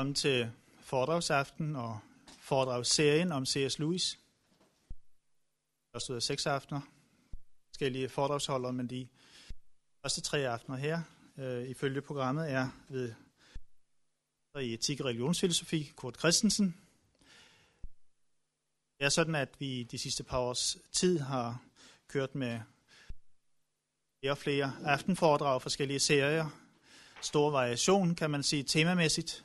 Velkommen til foredragsaften og foredragsserien om C.S. Lewis. Der stod seks aftener. Forskellige foredragsholdere, men de første tre aftener her, øh, ifølge programmet, er ved i etik og religionsfilosofi, Kurt Christensen. Det er sådan, at vi de sidste par års tid har kørt med flere og flere aftenforedrag, forskellige serier, stor variation, kan man sige, temamæssigt.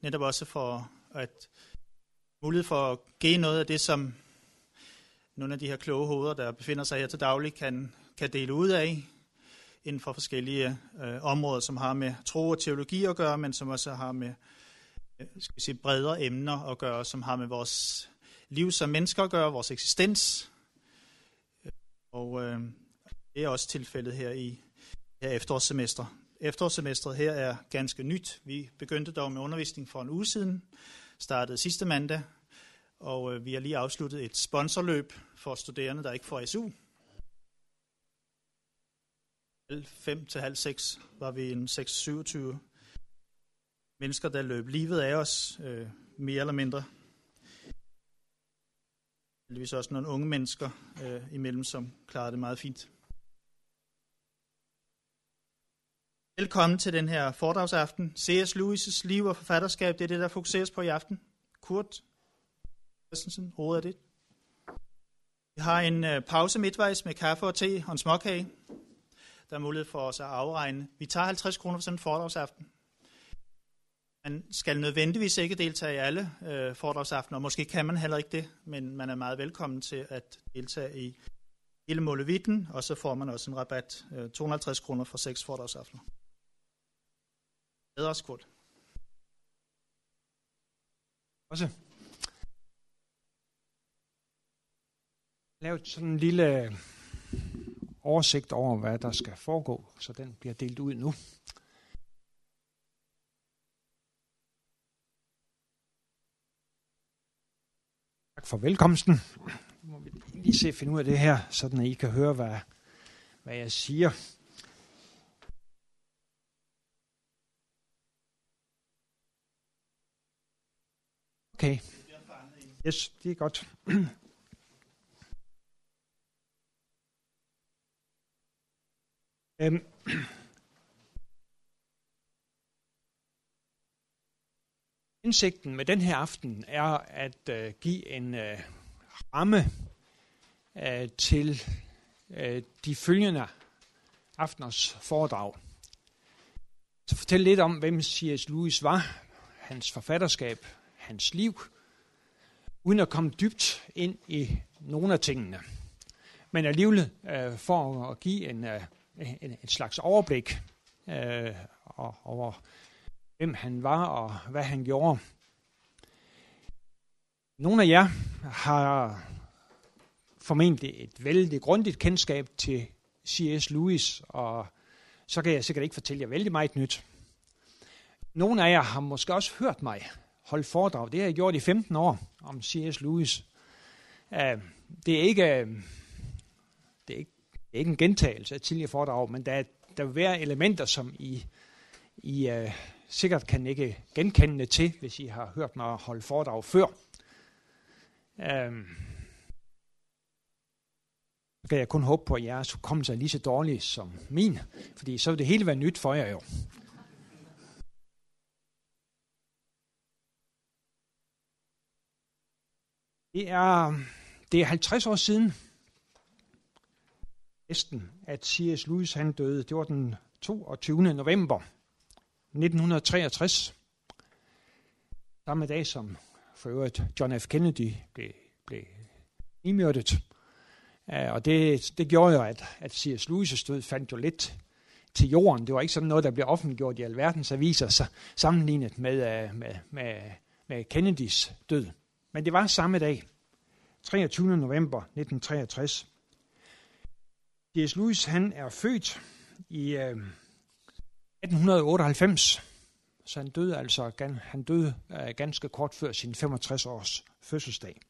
Netop også for at mulighed for at give noget af det, som nogle af de her kloge hoveder, der befinder sig her til daglig, kan, kan dele ud af inden for forskellige øh, områder, som har med tro og teologi at gøre, men som også har med øh, skal vi sige, bredere emner at gøre, som har med vores liv som mennesker at gøre, vores eksistens. Øh, og øh, det er også tilfældet her i her efterårssemester. Efterårssemestret her er ganske nyt. Vi begyndte dog med undervisning for en uge siden, startede sidste mandag, og øh, vi har lige afsluttet et sponsorløb for studerende, der ikke får SU. Halv fem til halv seks var vi en 6-27 mennesker, der løb livet af os, øh, mere eller mindre. Heldigvis også nogle unge mennesker øh, imellem, som klarede det meget fint. Velkommen til den her foredragsaften. C.S. Lewis' liv og forfatterskab, det er det, der fokuseres på i aften. Kurt Christensen, hovedet er det. Vi har en øh, pause midtvejs med kaffe og te og en småkage. Der er mulighed for os at afregne. Vi tager 50 kroner for sådan en foredragsaften. Man skal nødvendigvis ikke deltage i alle øh, foredragsaftener, og måske kan man heller ikke det, men man er meget velkommen til at deltage i hele målevitten, og så får man også en rabat, øh, 250 kroner for seks foredragsaftener. Bedre skuld. Også. Lav sådan en lille øh, oversigt over, hvad der skal foregå, så den bliver delt ud nu. Tak for velkomsten. Nu må vi lige se finde ud af det her, sådan at I kan høre, hvad, hvad jeg siger. Okay. Yes, det er godt. øhm. Indsigten med den her aften er at uh, give en uh, ramme uh, til uh, de følgende afteners foredrag. Så fortæl lidt om, hvem C.S. Lewis var, hans forfatterskab, hans liv, uden at komme dybt ind i nogle af tingene. Men alligevel øh, for at give en, øh, en, en slags overblik øh, over, hvem han var og hvad han gjorde. Nogle af jer har formentlig et vældig grundigt kendskab til C.S. Lewis, og så kan jeg sikkert ikke fortælle jer vældig meget nyt. Nogle af jer har måske også hørt mig holde foredrag. Det har jeg gjort i 15 år om C.S. Lewis. Uh, det er ikke øh, det er ikke, det er ikke en gentagelse af tidligere foredrag, men der, der vil være elementer, som I, I uh, sikkert kan ikke genkende til, hvis I har hørt mig holde foredrag før. Uh, kan jeg kun håbe på, at jeres hukommelse er lige så dårlig som min, fordi så vil det hele være nyt for jer jo. Det er, det er 50 år siden, næsten, at C.S. Lewis han døde. Det var den 22. november 1963. Samme dag som for øvrigt John F. Kennedy blev, blev imørtet. Øh, og det, det gjorde jo, at, at C.S. Lewis' død fandt jo lidt til jorden. Det var ikke sådan noget, der blev offentliggjort i alverdens aviser, så sammenlignet med, øh, med, med, med Kennedys død. Men det var samme dag, 23. november 1963. D.S. Lewis han er født i øh, 1898, så han døde altså han døde øh, ganske kort før sin 65 års fødselsdag.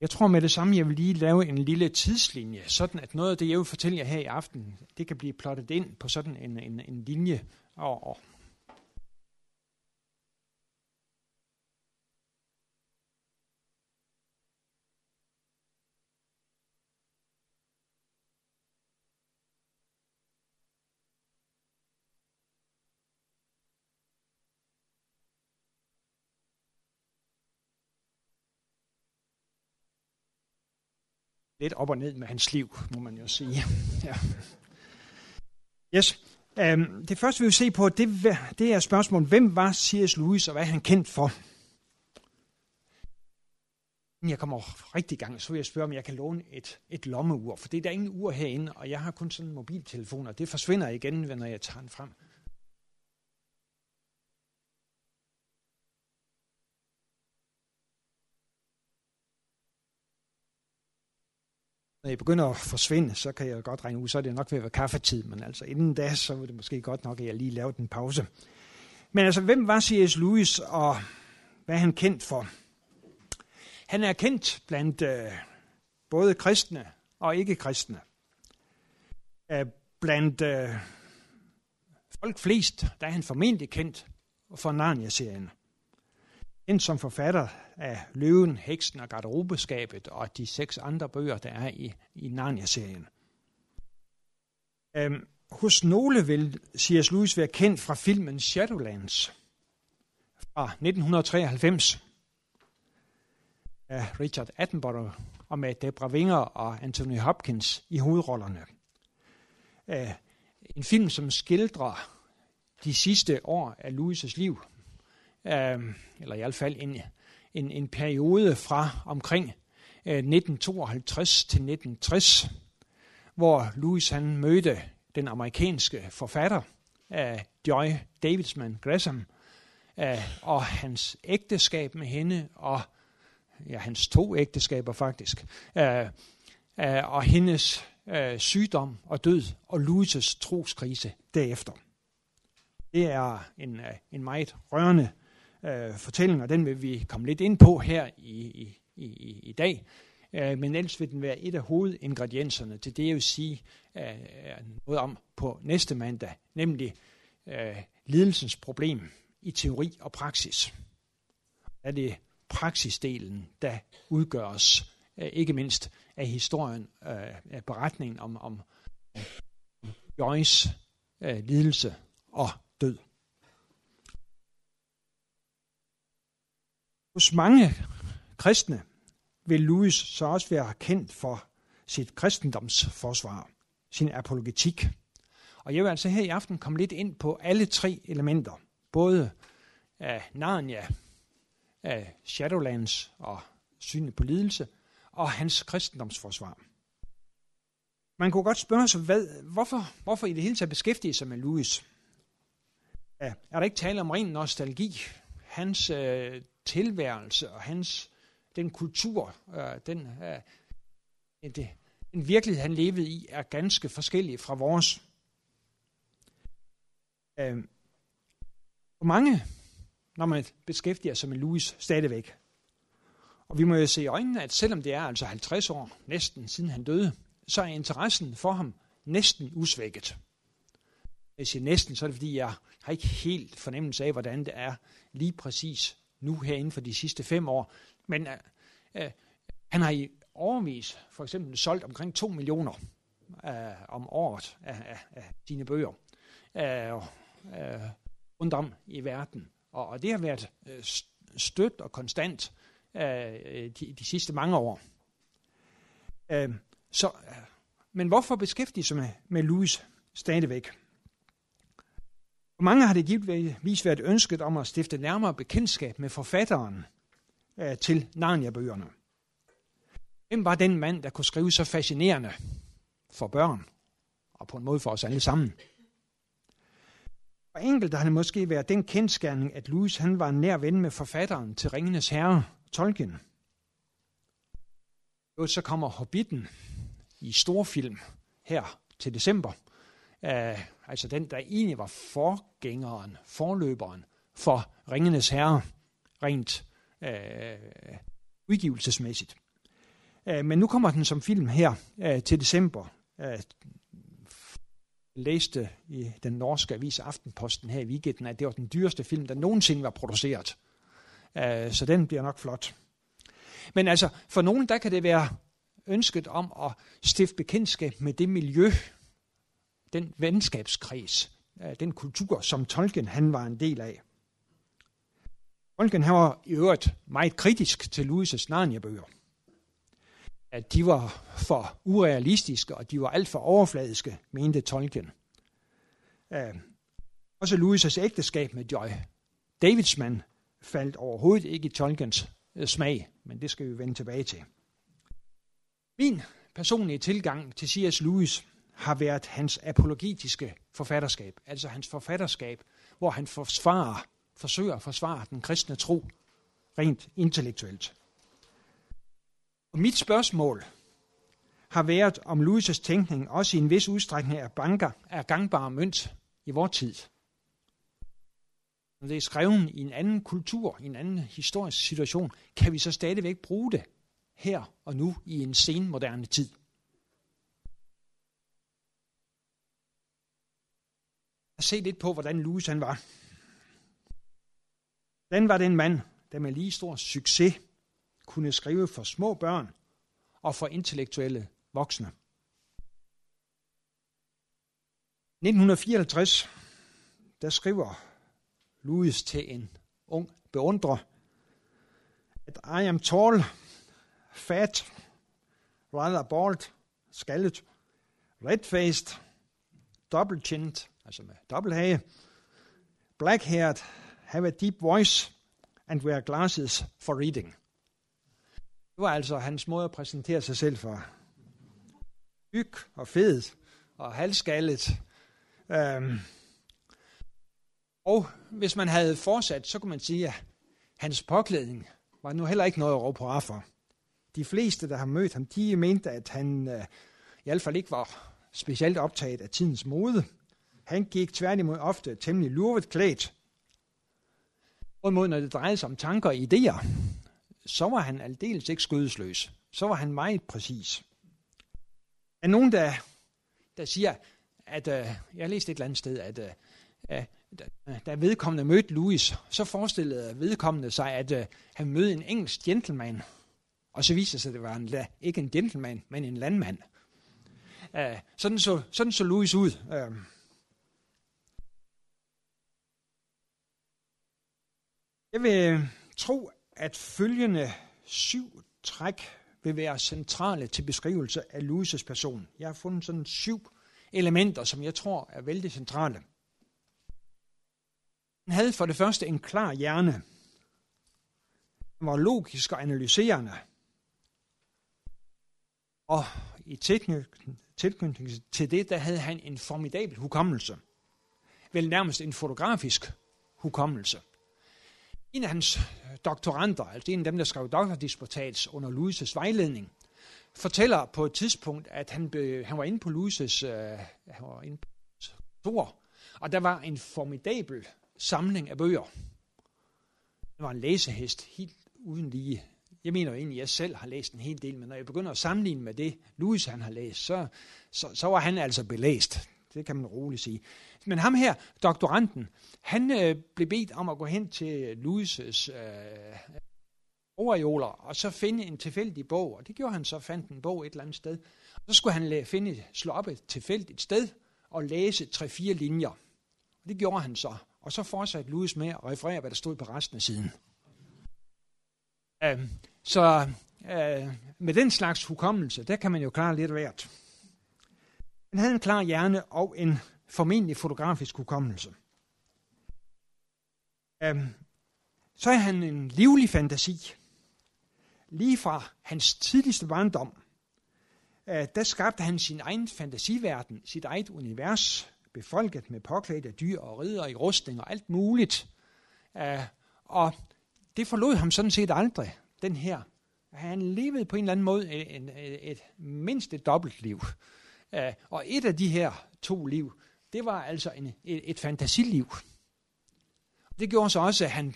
Jeg tror med det samme, jeg vil lige lave en lille tidslinje, sådan at noget af det, jeg vil fortælle jer her i aften, det kan blive plottet ind på sådan en, en, en linje og, og lidt op og ned med hans liv, må man jo sige. Ja. Yes. Um, det første, vi vil se på, det, det er spørgsmålet, hvem var C.S. Lewis, og hvad er han kendt for? Jeg kommer rigtig i gang, så vil jeg spørge, om jeg kan låne et, et lommeur, for det er der ingen ur herinde, og jeg har kun sådan en mobiltelefon, og det forsvinder igen, når jeg tager den frem. Når jeg begynder at forsvinde, så kan jeg godt regne ud, så er det nok ved at være kaffetid, men altså inden da, så var det måske godt nok, at jeg lige lavede en pause. Men altså, hvem var C.S. Lewis, og hvad er han kendt for? Han er kendt blandt øh, både kristne og ikke-kristne. Æh, blandt øh, folk flest, der er han formentlig kendt for Narnia-serien. Kendt som forfatter af Løven, Heksen og Garderobeskabet og de seks andre bøger, der er i, i Narnia-serien. Øhm, hos nogle vil C.S. Lewis være kendt fra filmen Shadowlands fra 1993 af Richard Attenborough og med Debra Winger og Anthony Hopkins i hovedrollerne. Øh, en film, som skildrer de sidste år af Louis' liv, øh, eller i hvert fald en, en, en periode fra omkring øh, 1952 til 1960, hvor Louis han mødte den amerikanske forfatter øh, Joy Davidsman Gresham, øh, og hans ægteskab med hende og ja, hans to ægteskaber faktisk, øh, øh, og hendes øh, sygdom og død, og Louis' troskrise derefter. Det er en, en meget rørende øh, fortælling, og den vil vi komme lidt ind på her i, i, i, i dag. Øh, men ellers vil den være et af hovedingredienserne til det, jeg vil sige øh, noget om på næste mandag, nemlig øh, lidelsens problem i teori og praksis. Er det praksisdelen, der udgøres øh, ikke mindst af historien, øh, af beretningen om, om Joyce øh, lidelse og død. Hos mange kristne vil Louis så også være kendt for sit kristendomsforsvar, sin apologetik. Og jeg vil altså her i aften komme lidt ind på alle tre elementer. Både af Narnia, af Shadowlands og synet på lidelse, og hans kristendomsforsvar. Man kunne godt spørge sig, hvad, hvorfor, hvorfor i det hele taget beskæftige sig med Louis? Er der ikke tale om ren nostalgi? Hans øh, tilværelse og hans, den kultur, øh, den, øh, det, den virkelighed, han levede i, er ganske forskellig fra vores. Øh, hvor mange når man beskæftiger sig med Louis stadigvæk. Og vi må jo se i øjnene, at selvom det er altså 50 år, næsten siden han døde, så er interessen for ham næsten usvækket. Jeg siger næsten, så er det fordi, jeg har ikke helt fornemmelse af, hvordan det er lige præcis nu her inden for de sidste fem år. Men øh, øh, han har i overvis for eksempel solgt omkring 2 millioner øh, om året af, af, af sine bøger øh, øh, rundt om i verden. Og, og det har været øh, stødt og konstant øh, de, de sidste mange år. Øh, så, øh, men hvorfor beskæftige sig med, med Louis stadigvæk? Mange har det givetvis været ønsket om at stifte nærmere bekendtskab med forfatteren øh, til Narnia-bøgerne. Hvem var den mand, der kunne skrive så fascinerende for børn, og på en måde for os alle sammen? For enkelt har det måske været den kendskærning, at Louis han var en nær ven med forfatteren til Ringenes Herre, Tolkien. Og så kommer Hobbiten i storfilm her til december. Uh, altså den, der egentlig var forgængeren, forløberen for Ringenes Herre, rent øh, udgivelsesmæssigt. Uh, men nu kommer den som film her øh, til december. Uh, læste i den norske avis Aftenposten her i weekenden, at det var den dyreste film, der nogensinde var produceret. Uh, så den bliver nok flot. Men altså, for nogen, der kan det være ønsket om at stifte bekendtskab med det miljø, den venskabskreds, øh, den kultur, som Tolkien han var en del af. Tolkien han var i øvrigt meget kritisk til Louis' Narnia-bøger. at de var for urealistiske, og de var alt for overfladiske, mente Tolkien. Uh, også Louis' ægteskab med Joy Davidsman faldt overhovedet ikke i Tolkiens uh, smag, men det skal vi vende tilbage til. Min personlige tilgang til C.S. Lewis har været hans apologetiske forfatterskab, altså hans forfatterskab, hvor han forsvarer, forsøger at forsvare den kristne tro rent intellektuelt. Og mit spørgsmål har været, om Louis' tænkning også i en vis udstrækning er, banker, er gangbar mønt i vores tid. Når det er skrevet i en anden kultur, i en anden historisk situation, kan vi så stadigvæk bruge det her og nu i en senmoderne tid. Se lidt på, hvordan Louis han var. Den var den mand, der med lige stor succes kunne skrive for små børn og for intellektuelle voksne. 1954, der skriver Louis til en ung beundrer, at I am tall, fat, rather bald, skaldet, red-faced, double-chinned, altså med dobbelthage, black-haired, have a deep voice, and wear glasses for reading. Det var altså hans måde at præsentere sig selv for. Byg og fed og halvskallet. Øhm. Og hvis man havde fortsat, så kunne man sige, at hans påklædning var nu heller ikke noget at råbe på for. De fleste, der har mødt ham, de mente, at han øh, i hvert fald ikke var specielt optaget af tidens mode. Han gik tværtimod ofte temmelig lurvet klædt. mod når det drejede sig om tanker og idéer, så var han aldeles ikke skødesløs. Så var han meget præcis. Er nogen, der, der siger, at øh, jeg læste et eller andet sted, øh, at øh, da vedkommende mødte Louis, så forestillede vedkommende sig, at øh, han mødte en engelsk gentleman. Og så viste det sig, at det var en, ikke en gentleman, men en landmand. Uh, sådan, så, sådan så Louis ud. Uh, jeg vil øh, tro, at følgende syv træk vil være centrale til beskrivelse af Louis' person. Jeg har fundet sådan syv elementer, som jeg tror er vældig centrale. Han havde for det første en klar hjerne. Han var logisk og analyserende. Og i tilknytning til det, der havde han en formidabel hukommelse. Vel nærmest en fotografisk hukommelse. En af hans øh, doktoranter, altså en af dem, der skrev doktordisputats under Louises vejledning, fortæller på et tidspunkt, at han, be, han var inde på Louises, øh, han var inde på kontor, og der var en formidabel samling af bøger. Det var en læsehest, helt uden lige. Jeg mener jo egentlig, at jeg selv har læst en hel del, men når jeg begynder at sammenligne med det, Louis han har læst, så, så, så var han altså belæst. Det kan man roligt sige. Men ham her, doktoranden, han øh, blev bedt om at gå hen til Louis' øh, overjoler, og så finde en tilfældig bog. Og det gjorde han så, fandt en bog et eller andet sted. Og så skulle han finde, slå op et tilfældigt sted og læse tre-fire linjer. Og det gjorde han så. Og så fortsatte Louis med at referere, hvad der stod på resten af siden. Øh, så øh, med den slags hukommelse, der kan man jo klare lidt hvert. Han havde en klar hjerne og en formentlig fotografisk hukommelse. Uh, så er han en livlig fantasi. Lige fra hans tidligste barndom, uh, der skabte han sin egen fantasiverden, sit eget univers, befolket med påklædte dyr og ridder i rustning og alt muligt. Uh, og det forlod ham sådan set aldrig, den her. Han levede på en eller anden måde et, et, et mindst et dobbeltliv. liv. Uh, og et af de her to liv, det var altså en, et, et fantasiliv. Det gjorde så også, at han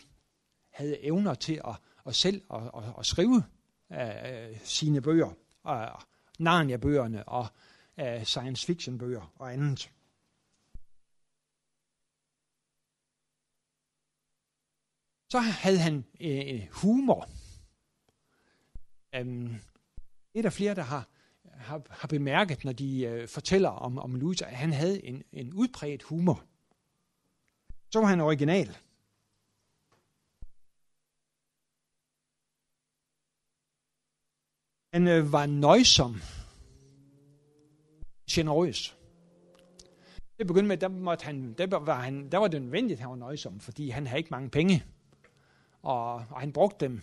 havde evner til at, at selv at, at, at skrive uh, sine bøger, uh, Narnia-bøgerne og uh, science fiction-bøger og andet. Så havde han øh, humor. Um, et af flere, der har, har, har bemærket, når de øh, fortæller om, om Louis, at han havde en, en udpræget humor. Så var han original. Han øh, var nøjsom, generøs. Det begyndte med, der, måtte han, der, var han, der var det nødvendigt, at han var nøjsom, fordi han havde ikke mange penge. Og, og han brugte dem.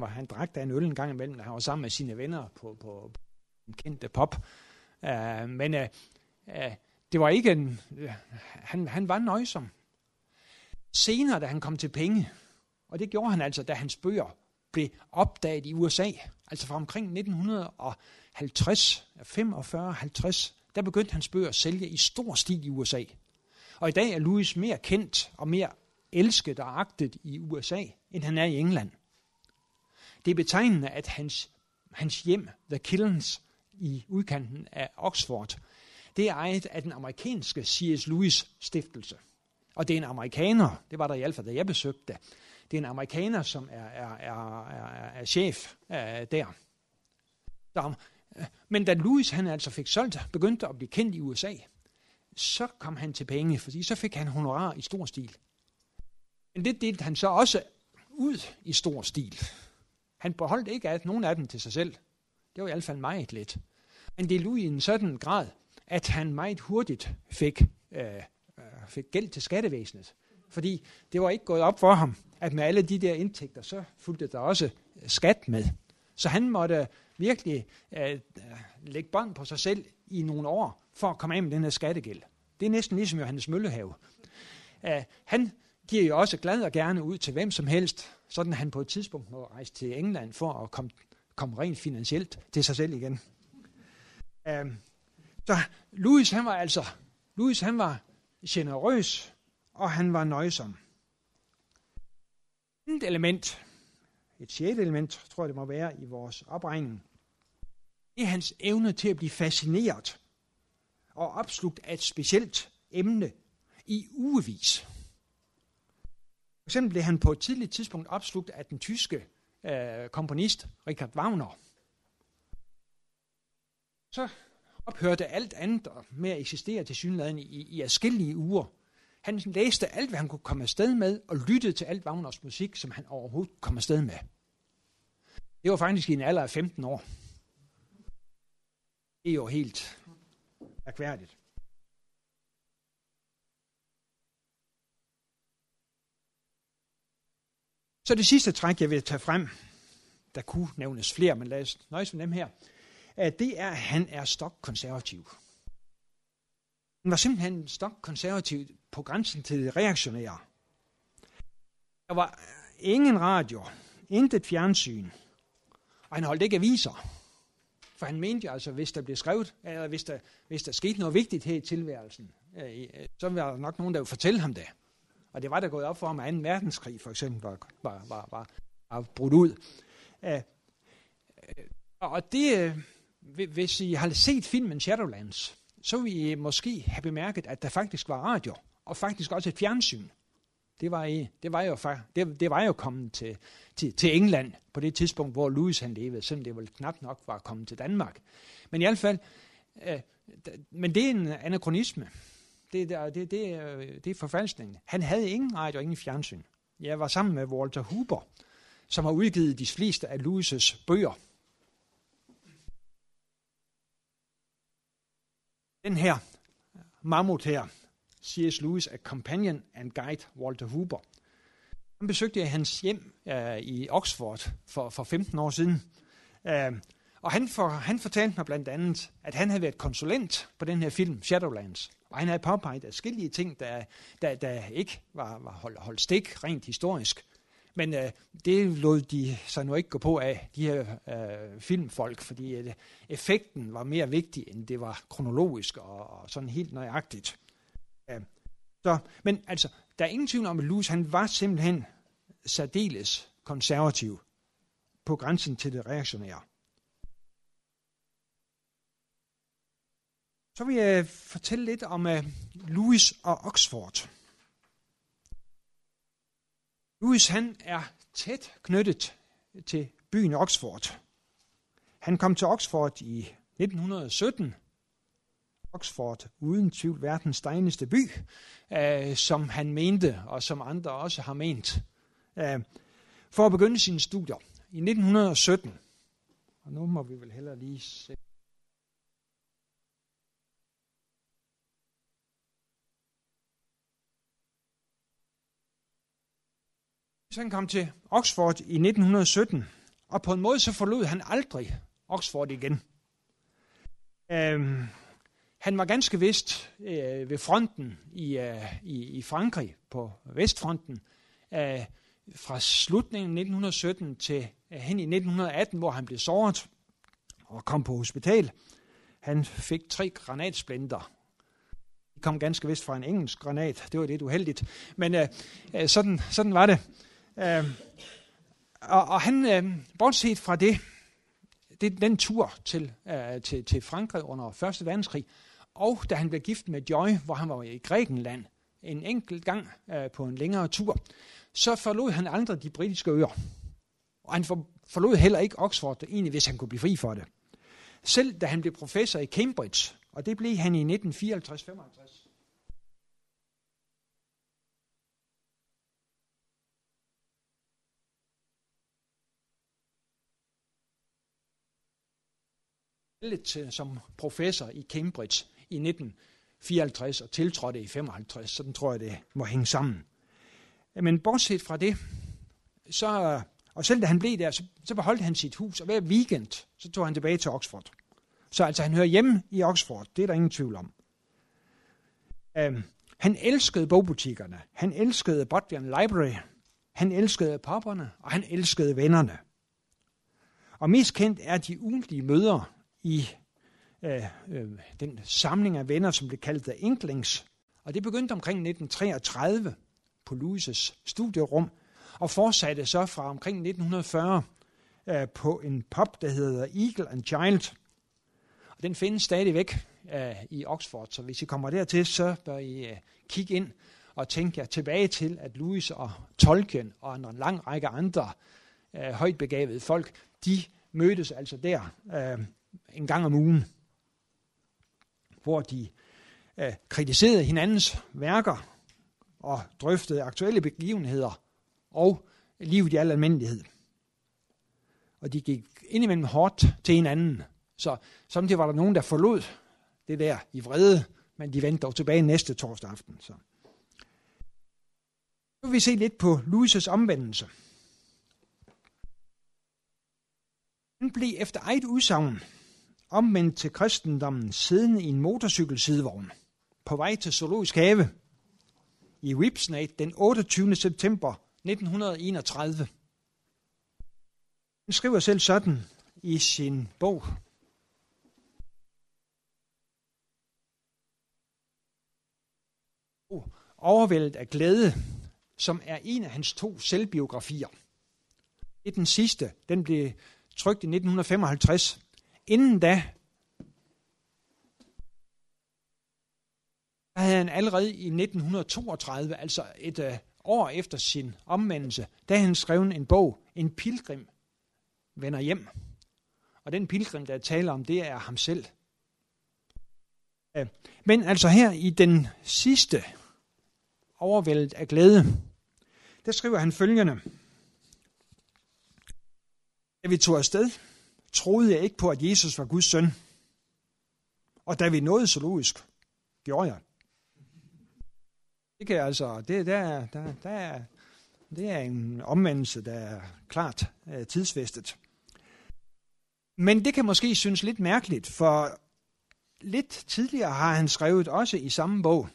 Han drak da en øl en gang imellem, når han var sammen med sine venner på, på, på en kendte pop. Uh, men uh, uh, det var ikke en... Uh, han, han var nøjsom. Senere, da han kom til penge, og det gjorde han altså, da hans bøger blev opdaget i USA, altså fra omkring 1950, 45-50, der begyndte hans bøger at sælge i stor stil i USA. Og i dag er Louis mere kendt og mere elsket og agtet i USA, end han er i England. Det er betegnende, at hans, hans hjem, The Killens, i udkanten af Oxford, det er ejet af den amerikanske C.S. Lewis stiftelse. Og det er en amerikaner, det var der i hvert fald, da jeg besøgte det. Det er en amerikaner, som er, er, er, er, er chef uh, der. Så, men da Lewis han altså fik solgt, begyndte at blive kendt i USA, så kom han til penge, fordi så fik han honorar i stor stil. Men det delte han så også ud i stor stil. Han beholdt ikke at nogen af dem til sig selv. Det var i hvert fald meget lidt. Men det lå i en sådan grad, at han meget hurtigt fik, øh, øh, fik gæld til skattevæsenet. Fordi det var ikke gået op for ham, at med alle de der indtægter, så fulgte der også øh, skat med. Så han måtte øh, virkelig øh, lægge bånd på sig selv i nogle år, for at komme af med den her skattegæld. Det er næsten ligesom Johannes Møllehave. Uh, han giver jo også glad og gerne ud til hvem som helst, sådan at han på et tidspunkt må rejse til England for at komme, komme rent finansielt til sig selv igen. Um, så Louis han var altså, Louis han var generøs, og han var nøjsom. Et element, et sjette element, tror jeg det må være i vores opregning, det er hans evne til at blive fascineret og opslugt af et specielt emne i ugevis. For eksempel blev han på et tidligt tidspunkt opslugt af den tyske øh, komponist Richard Wagner. Så ophørte alt andet med at eksistere til synligheden i, i afskillige uger. Han læste alt, hvad han kunne komme afsted med, og lyttede til alt Wagners musik, som han overhovedet kom afsted med. Det var faktisk i en alder af 15 år. Det er jo helt mærkværdigt. Så det sidste træk, jeg vil tage frem, der kunne nævnes flere, men lad os nøjes med dem her, det er, at han er stokkonservativ. Han var simpelthen stokkonservativ på grænsen til det reaktionære. Der var ingen radio, intet fjernsyn, og han holdt ikke aviser. For han mente jo altså, hvis der blev skrevet, eller hvis der, hvis der skete noget vigtigt her i tilværelsen, øh, øh, så var der nok nogen, der ville fortælle ham det. Og det var der gået op for ham, at 2. verdenskrig for eksempel var, var, var, var, var brudt ud. Uh, og det, uh, hvis I har set filmen Shadowlands, så vil I måske have bemærket, at der faktisk var radio, og faktisk også et fjernsyn. Det var, i, det var, jo, det, det var jo kommet til, til, til England på det tidspunkt, hvor Louis han levede, selvom det vel knap nok var kommet til Danmark. Men i hvert fald, øh, men det er en anachronisme. Det, det, det, det, det er forfalskningen. Han havde ingen radio og ingen fjernsyn. Jeg var sammen med Walter Huber, som har udgivet de fleste af Louis' bøger. Den her mammut her, C.S. Lewis, A Companion and Guide, Walter Huber. Han besøgte jeg hans hjem uh, i Oxford for, for 15 år siden. Uh, og han, for, han fortalte mig blandt andet, at han havde været konsulent på den her film, Shadowlands. Og han havde påpeget forskellige ting, der, der, der ikke var, var holdt, holdt stik rent historisk. Men øh, det lod de sig nu ikke gå på af, de her øh, filmfolk, fordi øh, effekten var mere vigtig, end det var kronologisk og, og sådan helt nøjagtigt. Så, men altså, der er ingen tvivl om, at Lewis han var simpelthen særdeles konservativ på grænsen til det reaktionære. Så vil jeg fortælle lidt om øh, uh, Louis og Oxford. Louis han er tæt knyttet til byen Oxford. Han kom til Oxford i 1917 Oxford, uden tvivl verdens dejligste by, øh, som han mente, og som andre også har ment. Øh, for at begynde sine studier i 1917, Og nu må vi vel heller lige se. Så han kom til Oxford i 1917, og på en måde så forlod han aldrig Oxford igen. Øhm, han var ganske vist øh, ved fronten i, øh, i, i Frankrig, på Vestfronten, øh, fra slutningen af 1917 til øh, hen i 1918, hvor han blev såret og kom på hospital. Han fik tre granatsplinter. De kom ganske vist fra en engelsk granat. Det var lidt uheldigt. Men øh, øh sådan, sådan var det. Øh, og, og han, øh, bortset fra det, det den tur til, øh, til, til Frankrig under 1. verdenskrig, og da han blev gift med Joy, hvor han var i Grækenland en enkelt gang øh, på en længere tur, så forlod han aldrig de britiske øer. Og han for, forlod heller ikke Oxford, egentlig hvis han kunne blive fri for det. Selv da han blev professor i Cambridge, og det blev han i 1954-55, til som professor i Cambridge i 1954 og tiltrådte i 55. Sådan tror jeg, det må hænge sammen. Men bortset fra det, så, og selv da han blev der, så, så beholdt han sit hus, og hver weekend, så tog han tilbage til Oxford. Så altså, han hører hjemme i Oxford, det er der ingen tvivl om. Um, han elskede bogbutikkerne, han elskede Bodleian Library, han elskede popperne, og han elskede vennerne. Og mest kendt er de ugentlige møder i øh, øh, den samling af venner, som blev kaldt The Inklings. Og det begyndte omkring 1933 på Louis' studierum, og fortsatte så fra omkring 1940 øh, på en pub, der hedder Eagle and Child. Og den findes stadigvæk øh, i Oxford, så hvis I kommer dertil, så bør I øh, kigge ind og tænke jer tilbage til, at Louis og Tolkien og en lang række andre øh, højt begavede folk, de mødtes altså der øh, en gang om ugen, hvor de øh, kritiserede hinandens værker og drøftede aktuelle begivenheder og livet i al almindelighed. Og de gik indimellem hårdt til hinanden. Så samtidig var der nogen, der forlod det der i vrede, men de vendte dog tilbage næste torsdag aften. Så. Nu vil vi se lidt på Louis' omvendelse. Han blev efter eget udsagn omvendt til kristendommen siddende i en motorcykelsidevogn på vej til Zoologisk Have i Whipsnade den 28. september 1931. Han skriver selv sådan i sin bog. Overvældet af glæde, som er en af hans to selvbiografier. Det er den sidste. Den blev trykt i 1955 Inden da, havde han allerede i 1932, altså et øh, år efter sin omvendelse, der han skrevet en bog, En pilgrim vender hjem. Og den pilgrim, der taler om, det er ham selv. Men altså her i den sidste overvældet af glæde, der skriver han følgende. Da vi tog afsted, troede jeg ikke på, at Jesus var Guds søn. Og da vi nåede zoologisk, gjorde jeg. Det kan altså, det, der, der, der, det er en omvendelse, der er klart øh, tidsfæstet. Men det kan måske synes lidt mærkeligt, for lidt tidligere har han skrevet også i samme bog,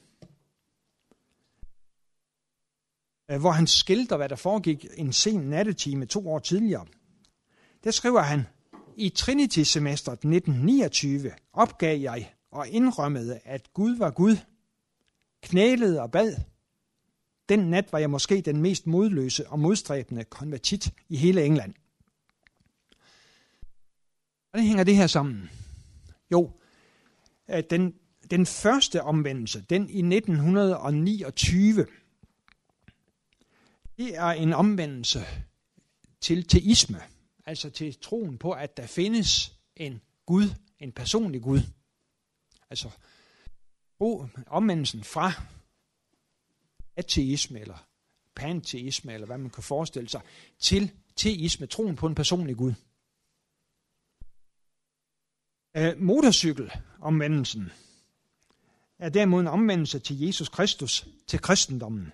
øh, hvor han skildrer, hvad der foregik en sen nattetime to år tidligere. Der skriver han, i Trinity-semesteret 1929 opgav jeg og indrømmede, at Gud var Gud, knælede og bad. Den nat var jeg måske den mest modløse og modstræbende konvertit i hele England. Hvordan hænger det her sammen? Jo, at den, den første omvendelse, den i 1929, det er en omvendelse til teisme altså til troen på, at der findes en Gud, en personlig Gud. Altså omvendelsen fra ateisme eller panteisme, eller hvad man kan forestille sig, til teisme, troen på en personlig Gud. Øh, uh, motorcykelomvendelsen er derimod en omvendelse til Jesus Kristus, til kristendommen.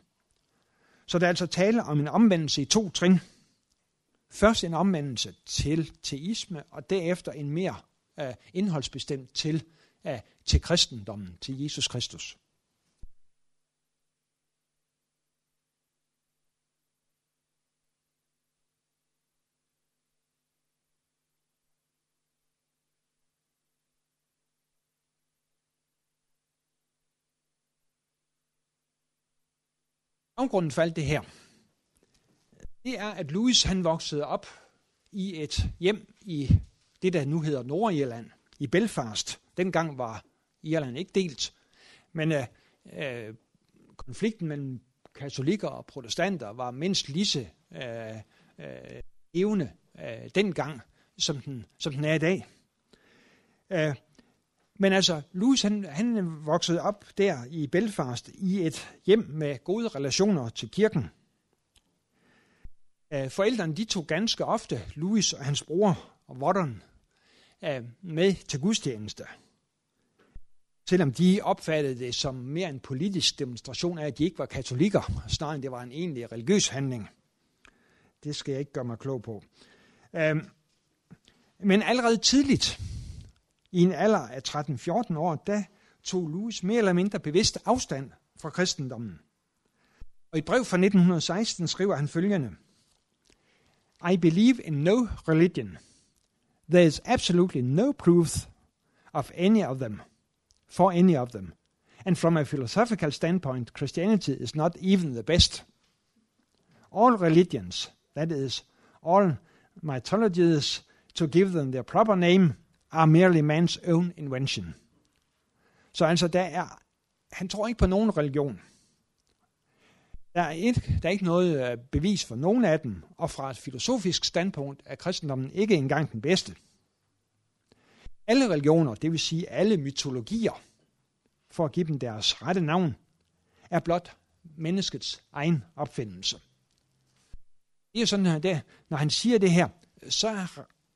Så der er altså tale om en omvendelse i to trin. Først en omvendelse til teisme, og derefter en mere uh, indholdsbestemt til, uh, til kristendommen, til Jesus Kristus. Baggrunden for alt det her, det er, at Louis han voksede op i et hjem i det, der nu hedder Nordirland, i Belfast. Dengang var Irland ikke delt, men øh, øh konflikten mellem katolikker og protestanter var mindst lige så øh, øh, evne øh, dengang, som den, som den er i dag. Øh, men altså, Louis han, han voksede op der i Belfast i et hjem med gode relationer til kirken. Øh, forældrene de tog ganske ofte Louis og hans bror og Waddon øh, med til gudstjeneste. Selvom de opfattede det som mere en politisk demonstration af, at de ikke var katolikker, snarere end det var en egentlig religiøs handling. Det skal jeg ikke gøre mig klog på. Øh, men allerede tidligt, i en alder af 13-14 år, da tog Louis mere eller mindre bevidst afstand fra kristendommen. Og i et brev fra 1916 skriver han følgende. I believe in no religion. There is absolutely no proof of any of them, for any of them. And from a philosophical standpoint, Christianity is not even the best. All religions, that is, all mythologies, to give them their proper name, are merely man's own invention. Så altså, der er, han tror ikke på nogen religion. Der er, ikke, der er ikke noget øh, bevis for nogen af dem, og fra et filosofisk standpunkt er kristendommen ikke engang den bedste. Alle religioner, det vil sige alle mytologier, for at give dem deres rette navn, er blot menneskets egen opfindelse. Det er sådan, at når han siger det her, så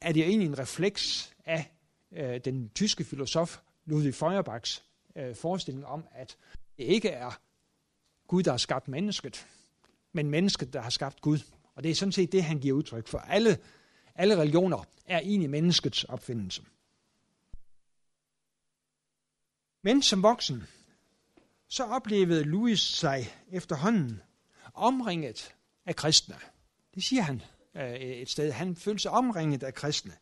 er det egentlig en refleks af øh, den tyske filosof Ludwig Feuerbachs øh, forestilling om, at det ikke er Gud, der har skabt mennesket, men mennesket, der har skabt Gud. Og det er sådan set det, han giver udtryk for. Alle, alle religioner er egentlig menneskets opfindelse. Men som voksen, så oplevede Louis sig efterhånden omringet af kristne. Det siger han øh, et sted. Han følte sig omringet af kristne.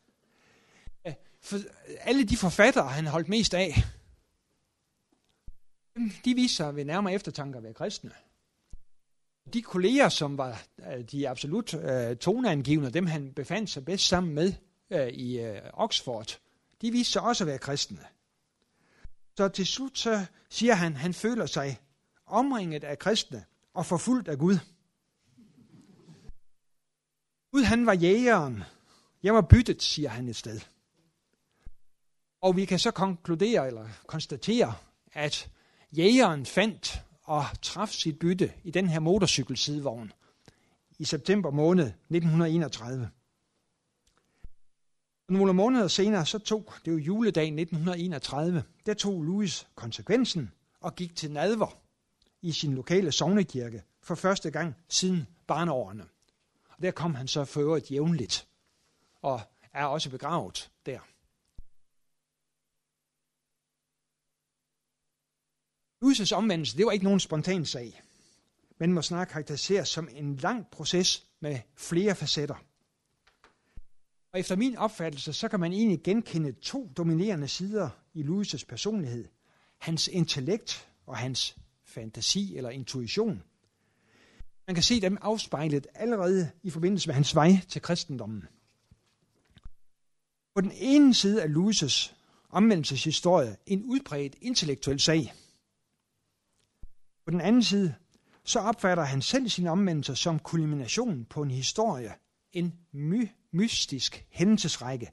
Øh, for alle de forfattere, han holdt mest af, de viste sig ved nærmere eftertanke at være kristne. De kolleger, som var øh, de absolut øh, toneangivende, dem han befandt sig bedst sammen med øh, i øh, Oxford, de viste sig også at være kristne. Så til slut så siger han, han føler sig omringet af kristne og forfulgt af Gud. Gud han var jægeren. Jeg var byttet, siger han et sted. Og vi kan så konkludere eller konstatere, at jægeren fandt og traf sit bytte i den her motorcykelsidevogn i september måned 1931. Nogle måneder senere, så tog, det var juledagen 1931, der tog Louis konsekvensen og gik til nadver i sin lokale sovnekirke for første gang siden barneårene. Og der kom han så for øvrigt jævnligt og er også begravet der. Louis' omvendelse, det var ikke nogen spontan sag, men må snart karakteriseres som en lang proces med flere facetter. Og efter min opfattelse, så kan man egentlig genkende to dominerende sider i Louis' personlighed. Hans intellekt og hans fantasi eller intuition. Man kan se dem afspejlet allerede i forbindelse med hans vej til kristendommen. På den ene side er Louis' omvendelseshistorie en udbredt intellektuel sag – på den anden side, så opfatter han selv sin omvendelse som kulminationen på en historie, en my mystisk hændelsesrække,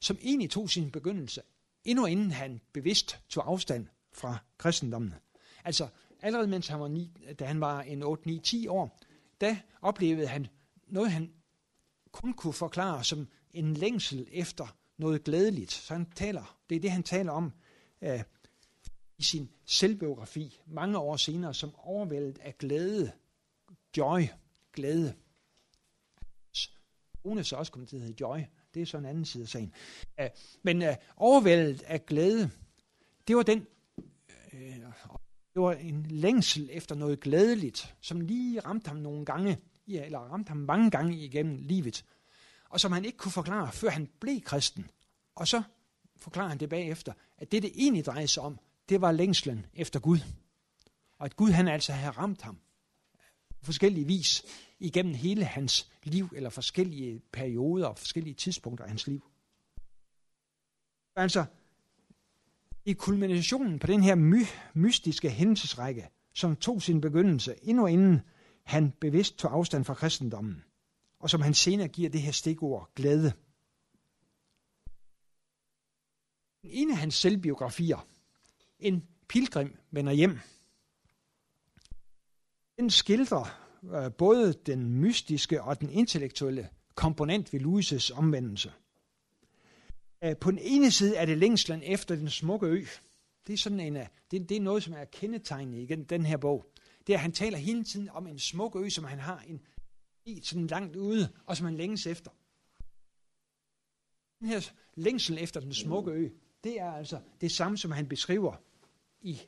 som egentlig tog sin begyndelse, endnu inden han bevidst tog afstand fra kristendommen. Altså allerede mens han var ni, da han var en 8-9-10 år, da oplevede han noget, han kun kunne forklare som en længsel efter noget glædeligt. Så han taler, det er det, han taler om øh, i sin selvbiografi mange år senere, som overvældet af glæde, joy, glæde. Kone så også kommet til at hedde Joy. Det er så en anden side af sagen. Men øh, overvældet af glæde, det var den øh, det var en længsel efter noget glædeligt, som lige ramte ham nogle gange, eller ramte ham mange gange igennem livet, og som han ikke kunne forklare, før han blev kristen. Og så forklarer han det bagefter, at det, det egentlig drejede sig om, det var længslen efter Gud. Og at Gud han altså havde ramt ham på forskellige vis igennem hele hans liv, eller forskellige perioder og forskellige tidspunkter af hans liv. Altså, i kulminationen på den her my- mystiske hændelsesrække, som tog sin begyndelse endnu inden han bevidst tog afstand fra kristendommen, og som han senere giver det her stikord glæde. En af hans selvbiografier, en pilgrim vender hjem, den skildrer øh, både den mystiske og den intellektuelle komponent ved Louises omvendelse. Øh, på den ene side er det længslen efter den smukke ø. Det er, sådan en, øh, det, det er noget, som er kendetegnende i den her bog. Det er, at han taler hele tiden om en smuk ø, som han har en sådan langt ude, og som han længes efter. Den her længsel efter den smukke ø, det er altså det samme, som han beskriver i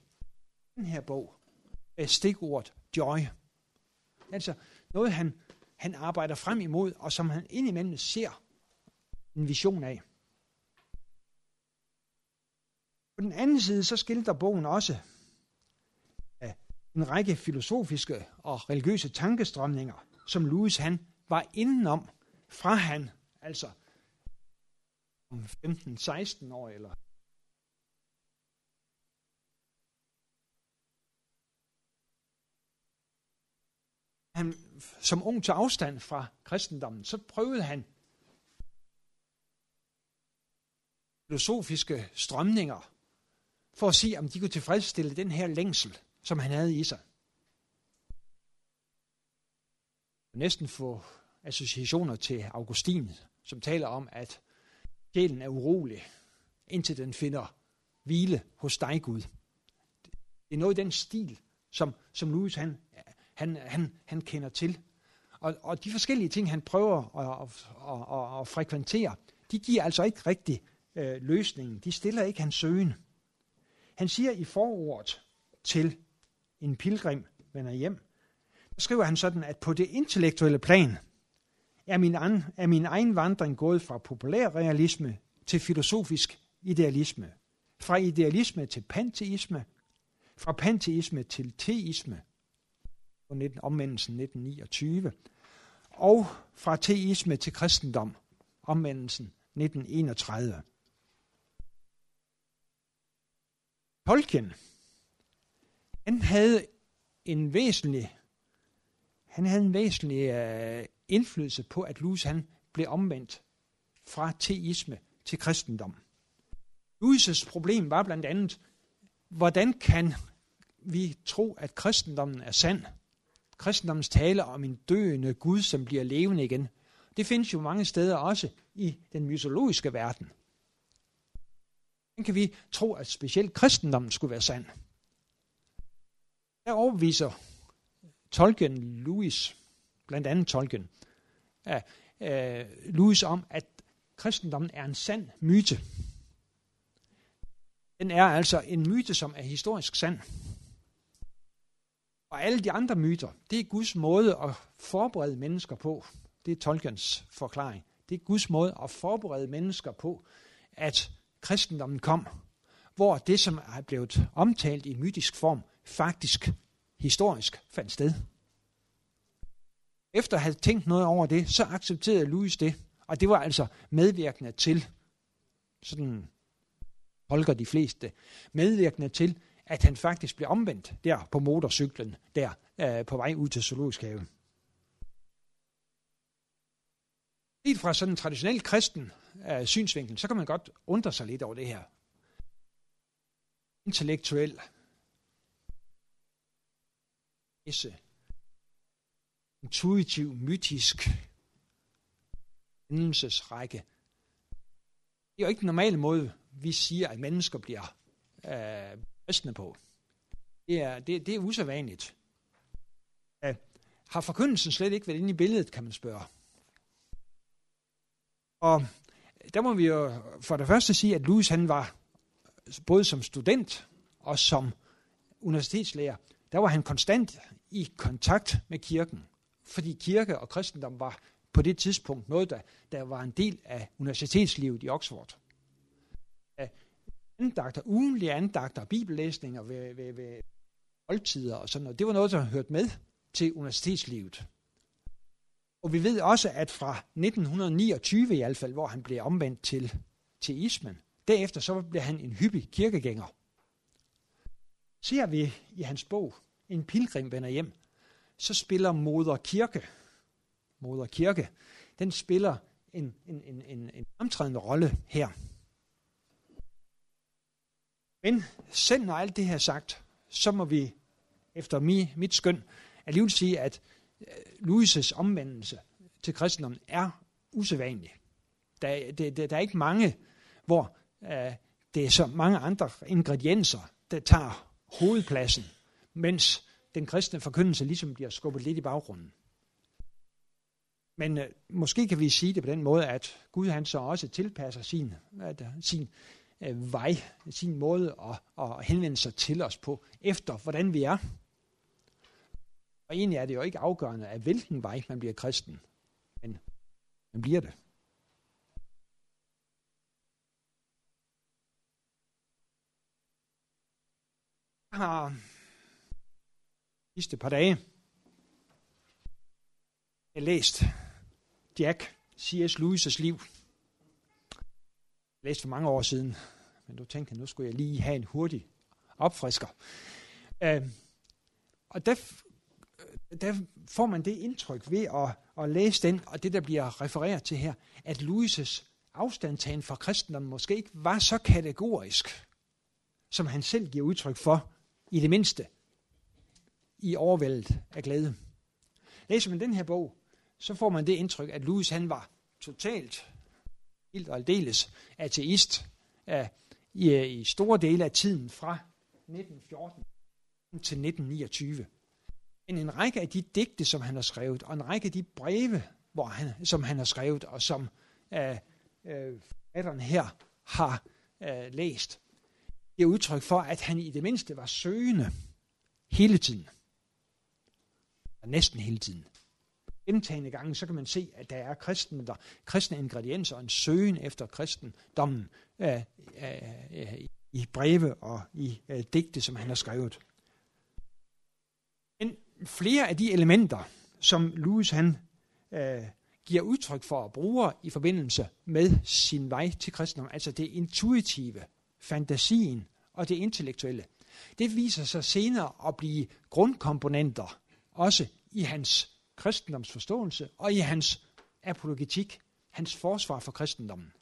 den her bog. Stikordet joy. Altså noget, han, han arbejder frem imod, og som han indimellem ser en vision af. På den anden side, så skildrer bogen også en række filosofiske og religiøse tankestrømninger, som Louis han var indenom, fra han, altså om 15-16 år eller han som ung til afstand fra kristendommen, så prøvede han filosofiske strømninger for at se, om de kunne tilfredsstille den her længsel, som han havde i sig. Næsten få associationer til Augustin, som taler om, at sjælen er urolig, indtil den finder hvile hos dig, Gud. Det er noget i den stil, som, som Louis han, han, han, han kender til. Og, og de forskellige ting, han prøver at, at, at, at frekventere, de giver altså ikke rigtig øh, løsningen. De stiller ikke hans søgen. Han siger i forordet til en pilgrim vender hjem, der skriver han sådan, at på det intellektuelle plan er min, an, er min egen vandring gået fra populær realisme til filosofisk idealisme, fra idealisme til panteisme, fra panteisme til teisme, på 19, omvendelsen 1929, og fra teisme til kristendom, omvendelsen 1931. Tolkien, han havde en væsentlig, han havde en væsentlig øh, indflydelse på, at Louis han blev omvendt fra teisme til kristendom. Louis' problem var blandt andet, hvordan kan vi tro, at kristendommen er sand? Kristendommens tale om en døende Gud, som bliver levende igen. Det findes jo mange steder også i den mytologiske verden. Hvordan kan vi tro, at specielt kristendommen skulle være sand? Der overviser Tolkien Louis, blandt andet Tolkien, af, øh, uh, Louis om, at kristendommen er en sand myte. Den er altså en myte, som er historisk sand. Og alle de andre myter, det er Guds måde at forberede mennesker på. Det er Tolkiens forklaring. Det er Guds måde at forberede mennesker på, at kristendommen kom, hvor det, som er blevet omtalt i mytisk form, faktisk historisk fandt sted. Efter at have tænkt noget over det, så accepterede Louis det, og det var altså medvirkende til, sådan holger de fleste, medvirkende til, at han faktisk blev omvendt der på motorcyklen, der øh, på vej ud til zoologisk have. Lidt fra sådan en traditionel kristen øh, synsvinkel, så kan man godt undre sig lidt over det her. Intellektuel esse, intuitiv, mytisk hændelsesrække. Det er jo ikke den normale måde, vi siger, at mennesker bliver øh, kristne på. Det er, det, det er usædvanligt. Øh, har forkyndelsen slet ikke været inde i billedet, kan man spørge. Og der må vi jo for det første sige, at Louis han var både som student og som universitetslærer, der var han konstant i kontakt med kirken. Fordi kirke og kristendom var på det tidspunkt noget, der, der var en del af universitetslivet i Oxford. Andagter, ugenlige andagter, bibellæsninger ved, ved, ved oldtider og sådan noget, det var noget, der hørte med til universitetslivet. Og vi ved også, at fra 1929 i hvert fald, hvor han blev omvendt til, teismen, derefter så blev han en hyppig kirkegænger. Ser vi i hans bog, En pilgrim vender hjem, så spiller Moder Kirke, Moder Kirke, den spiller en, en, en, en, en fremtrædende rolle her. Men selv når alt det her er sagt, så må vi efter mi, mit skøn alligevel sige, at øh, Louis' omvendelse til kristendommen er usædvanlig. Der, der, der, der er ikke mange, hvor uh, det er så mange andre ingredienser, der tager hovedpladsen, mens den kristne forkyndelse ligesom bliver skubbet lidt i baggrunden. Men uh, måske kan vi sige det på den måde, at Gud han så også tilpasser sin, at, sin øh, vej, sin måde at, at henvende sig til os på, efter hvordan vi er. Og egentlig er det jo ikke afgørende, af hvilken vej man bliver kristen, men man bliver det. Jeg har sidste par dage jeg læst Jack C.S. Lewis' liv læst læste for mange år siden, men du tænkte, nu skulle jeg lige have en hurtig opfrisker. Øh, og der øh, der får man det indtryk ved at, at læse den, og det der bliver refereret til her, at Louis' afstandtagen fra kristendommen måske ikke var så kategorisk, som han selv giver udtryk for, i det mindste, i overvældet af glæde. Læser man den her bog, så får man det indtryk, at Louis han var totalt, helt og aldeles ateist af, i, i store dele af tiden fra 1914 til 1929. Men en række af de digte, som han har skrevet, og en række af de breve, hvor han, som han har skrevet, og som øh, øh, her har øh, læst, er udtryk for, at han i det mindste var søgende hele tiden. Og næsten hele tiden. Gentagende gange, så kan man se, at der er kristne, der, kristne ingredienser og en søgen efter kristendommen øh, øh, øh i breve og i øh, digte, som han har skrevet. Flere af de elementer, som Louis han øh, giver udtryk for og bruger i forbindelse med sin vej til kristendom, altså det intuitive, fantasien og det intellektuelle, det viser sig senere at blive grundkomponenter også i hans kristendomsforståelse og i hans apologetik, hans forsvar for kristendommen.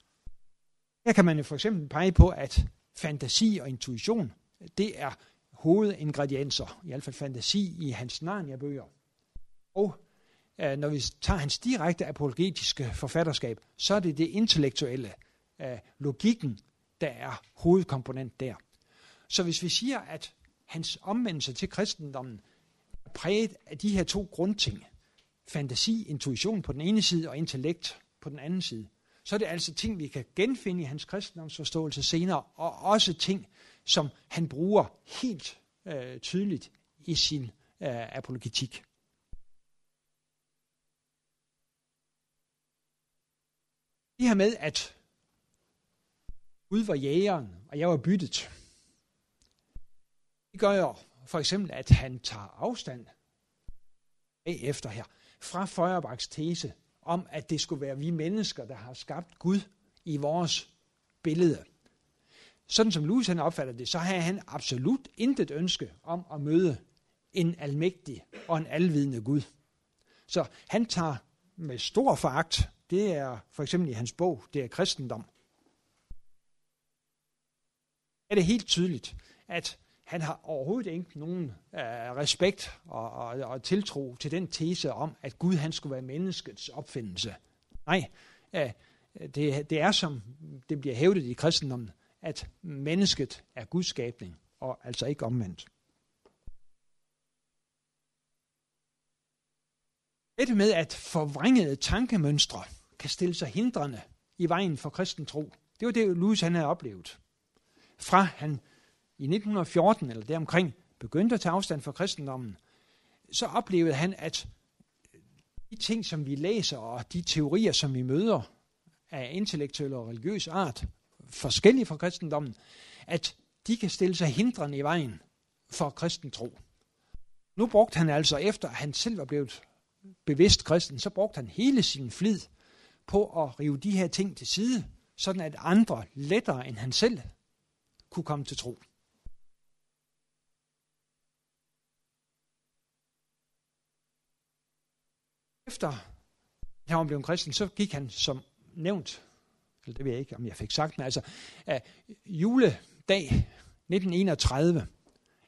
Her kan man jo for eksempel pege på, at fantasi og intuition, det er hovedingredienser, i hvert fald fantasi, i hans Narnia-bøger. Og øh, når vi tager hans direkte apologetiske forfatterskab, så er det det intellektuelle, øh, logikken, der er hovedkomponent der. Så hvis vi siger, at hans omvendelse til kristendommen er præget af de her to grundting, fantasi, intuition på den ene side og intellekt på den anden side, så er det altså ting, vi kan genfinde i hans kristendomsforståelse senere, og også ting, som han bruger helt øh, tydeligt i sin øh, apologetik. Det her med, at Gud var jægeren, og jeg var byttet, det gør jo for eksempel, at han tager afstand efter her fra Feuerbachs tese om, at det skulle være vi mennesker, der har skabt Gud i vores billede sådan som Louis han opfatter det, så har han absolut intet ønske om at møde en almægtig og en alvidende Gud. Så han tager med stor foragt, det er for eksempel i hans bog, det er kristendom. Er det helt tydeligt, at han har overhovedet ikke nogen øh, respekt og, og, og tiltro til den tese om, at Gud han skulle være menneskets opfindelse. Nej, øh, det, det er som det bliver hævdet i kristendommen, at mennesket er Guds skabning, og altså ikke omvendt. Dette med, at forvrængede tankemønstre kan stille sig hindrende i vejen for kristen tro, det var det, Louis han havde oplevet. Fra han i 1914 eller deromkring begyndte at tage afstand fra kristendommen, så oplevede han, at de ting, som vi læser, og de teorier, som vi møder af intellektuel og religiøs art, forskellige fra kristendommen, at de kan stille sig hindrende i vejen for kristen tro. Nu brugte han altså, efter han selv var blevet bevidst kristen, så brugte han hele sin flid på at rive de her ting til side, sådan at andre lettere end han selv kunne komme til tro. Efter han var blevet kristen, så gik han som nævnt, eller det ved jeg ikke, om jeg fik sagt, men altså uh, juledag 1931,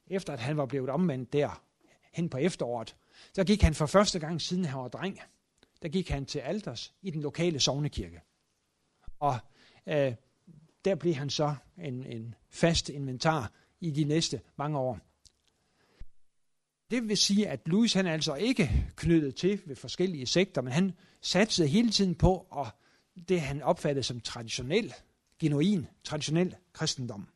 efter at han var blevet omvendt der hen på efteråret, så gik han for første gang siden han var dreng, der gik han til alters i den lokale sovnekirke. Og øh, der blev han så en, en fast inventar i de næste mange år. Det vil sige, at Louis han er altså ikke knyttet til ved forskellige sekter, men han satsede hele tiden på at det, han opfattede som traditionel, genuin, traditionel kristendom.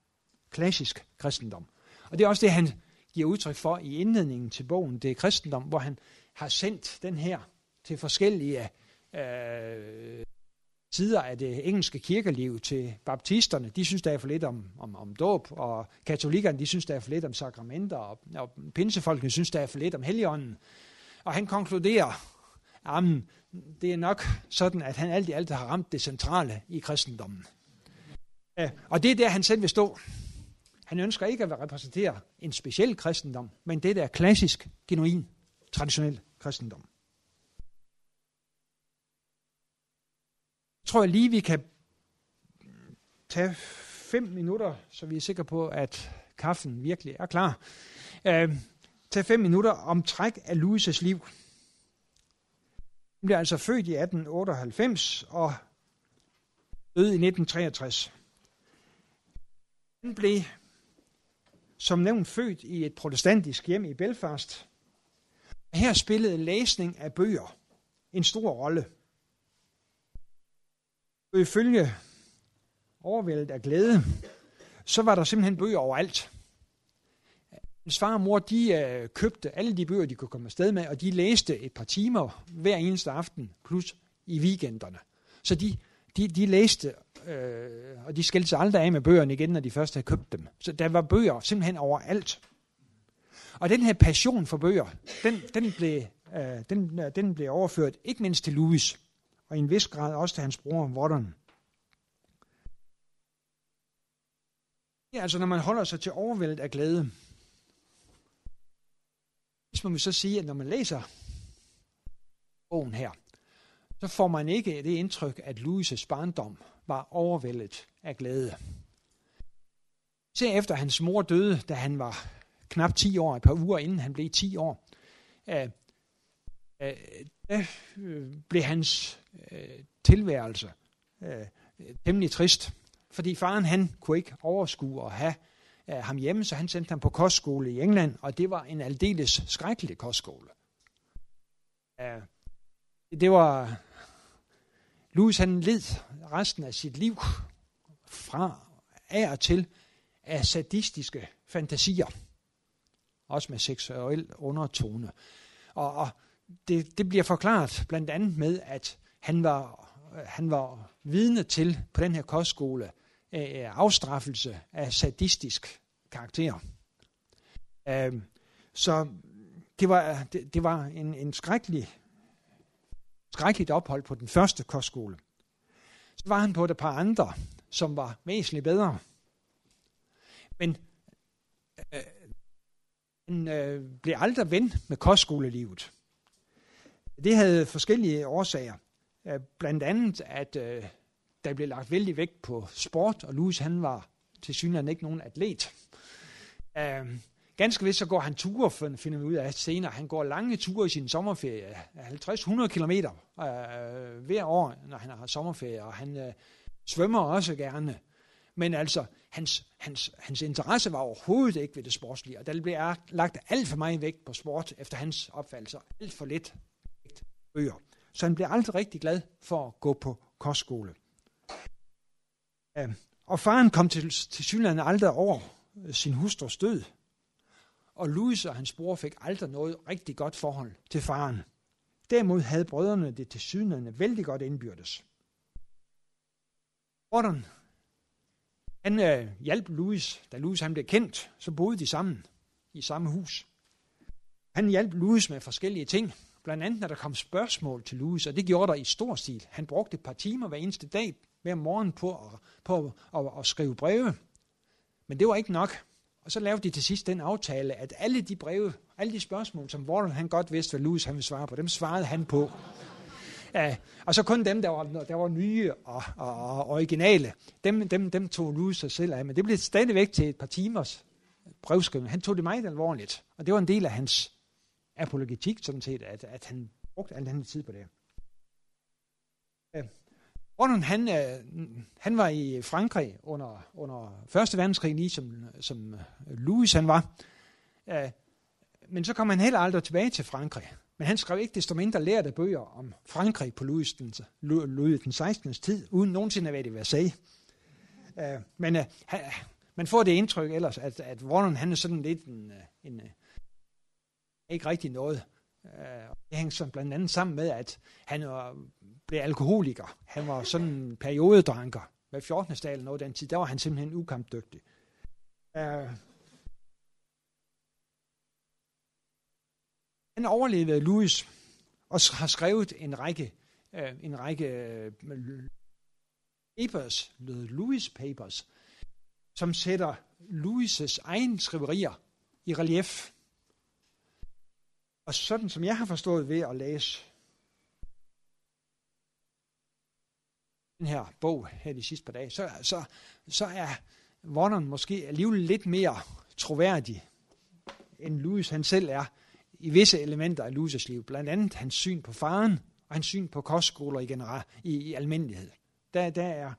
Klassisk kristendom. Og det er også det, han giver udtryk for i indledningen til bogen, det er kristendom, hvor han har sendt den her til forskellige øh, sider af det engelske kirkeliv til baptisterne. De synes, der er for lidt om, om, om dåb, og katolikkerne de synes, der er for lidt om sakramenter, og, og pinsefolkene synes, der er for lidt om helligånden. Og han konkluderer, at det er nok sådan, at han alt i alt har ramt det centrale i kristendommen. Og det er der, han selv vil stå. Han ønsker ikke at repræsentere en speciel kristendom, men det der klassisk, genuin, traditionel kristendom. Tror jeg lige, vi kan tage fem minutter, så vi er sikre på, at kaffen virkelig er klar. Øh, tag fem minutter om træk af Louis' liv. Han blev altså født i 1898 og døde i 1963. Han blev som nævnt født i et protestantisk hjem i Belfast. Her spillede læsning af bøger en stor rolle. Og ifølge overvældet af glæde, så var der simpelthen bøger overalt. Hans far og mor, de øh, købte alle de bøger, de kunne komme afsted med, og de læste et par timer hver eneste aften, plus i weekenderne. Så de, de, de læste, øh, og de skældte sig aldrig af med bøgerne igen, når de først havde købt dem. Så der var bøger simpelthen overalt. Og den her passion for bøger, den, den, blev, øh, den, øh, den blev overført ikke mindst til Louis og i en vis grad også til hans bror Vodden. Ja, altså når man holder sig til overvældet af glæde, så må vi så sige, at når man læser bogen her, så får man ikke det indtryk, at Louis' barndom var overvældet af glæde. Se efter hans mor døde, da han var knap 10 år, et par uger inden han blev 10 år, øh, øh, der øh, blev hans øh, tilværelse øh, temmelig trist. Fordi faren han kunne ikke overskue at have øh, ham hjemme, så han sendte ham på kostskole i England, og det var en aldeles skrækkelig kostskole. Øh, det var... Louis han led resten af sit liv fra af og til af sadistiske fantasier. Også med seksuel undertone. Og, og det, det bliver forklaret blandt andet med, at han var, han var vidne til på den her kostskole øh, afstraffelse af sadistisk karakter. Øh, så det var, det, det var en, en skrækkelig, skrækkeligt ophold på den første kostskole. Så var han på et par andre, som var væsentligt bedre. Men øh, han øh, blev aldrig ven med kostskolelivet. Det havde forskellige årsager. Øh, blandt andet, at øh, der blev lagt vældig vægt på sport, og Louis han var til synligheden ikke nogen atlet. Øh, ganske vist så går han ture, finder vi ud af senere. Han går lange ture i sin sommerferie, 50-100 km øh, hver år, når han har sommerferie, og han øh, svømmer også gerne. Men altså, hans, hans, hans interesse var overhovedet ikke ved det sportslige, og der blev lagt alt for meget vægt på sport efter hans opfattelse, alt for lidt bøger. Så han blev aldrig rigtig glad for at gå på kostskole. Øhm, og faren kom til, til synligheden aldrig over sin hustrus død. Og Louis og hans bror fik aldrig noget rigtig godt forhold til faren. Derimod havde brødrene det til synligheden vældig godt indbyrdes. Gordon, han øh, hjalp Louis, da Louis han blev kendt, så boede de sammen i samme hus. Han hjalp Louis med forskellige ting, blandt andet når der kom spørgsmål til Louis, og det gjorde der i stor stil. Han brugte et par timer hver eneste dag hver morgen på at, på at, at, at skrive breve. Men det var ikke nok. Og så lavede de til sidst den aftale, at alle de breve, alle de spørgsmål, som Warren han godt vidste, hvad Louis han ville svare på, dem svarede han på. Ja, og så kun dem, der var, der var nye og, og, og originale, dem, dem, dem tog Louis sig selv af. Men det blev stadigvæk til et par timers brevskrivning. Han tog det meget alvorligt, og det var en del af hans apologetik, sådan set, at, at han brugte al den tid på det. Ja. Han, øh, han var i Frankrig under, under 1. verdenskrig, lige som, som Louis han var. Ja, men så kom han heller aldrig tilbage til Frankrig. Men han skrev ikke desto mindre lærte bøger om Frankrig på Louis den, Louis den 16. tid, uden nogensinde at være i Versailles. Uh, men øh, han, man får det indtryk ellers, at, at Warren han er sådan lidt en, øh, en, en ikke rigtig noget. Øh, det hænger sådan blandt andet sammen med, at han var, blev alkoholiker. Han var sådan en periodedranker. Med 14. stad noget den tid, der var han simpelthen ukampdygtig. Øh, han overlevede Louis og har skrevet en række, øh, en række papers, Louis Papers, som sætter Louis' egen skriverier i relief. Og sådan som jeg har forstået ved at læse den her bog her de sidste par dage, så, så, så er Warren måske alligevel lidt mere troværdig, end Louis han selv er i visse elementer af Louis' liv, blandt andet hans syn på faren og hans syn på kostskoler i, general, i, i almindelighed. Der, der, er,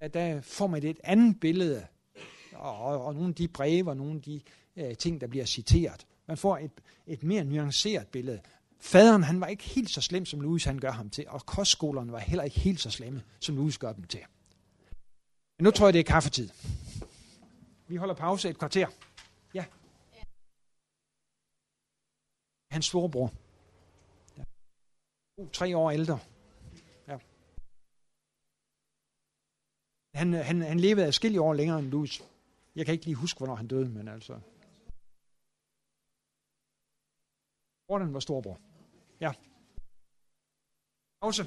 der, der får man et andet billede, og, og, og nogle af de breve og nogle af de uh, ting, der bliver citeret. Man får et, et mere nuanceret billede. Faderen han var ikke helt så slem, som Louis han gør ham til, og kostskolerne var heller ikke helt så slemme, som Louis gør dem til. Men nu tror jeg, det er kaffetid. Vi holder pause et kvarter. Ja hans storebror. Ja. Uh, tre år ældre. Ja. Han, han, han levede afskillige år længere end Louis. Jeg kan ikke lige huske, hvornår han døde, men altså... Gordon var storbror. Ja. Pause.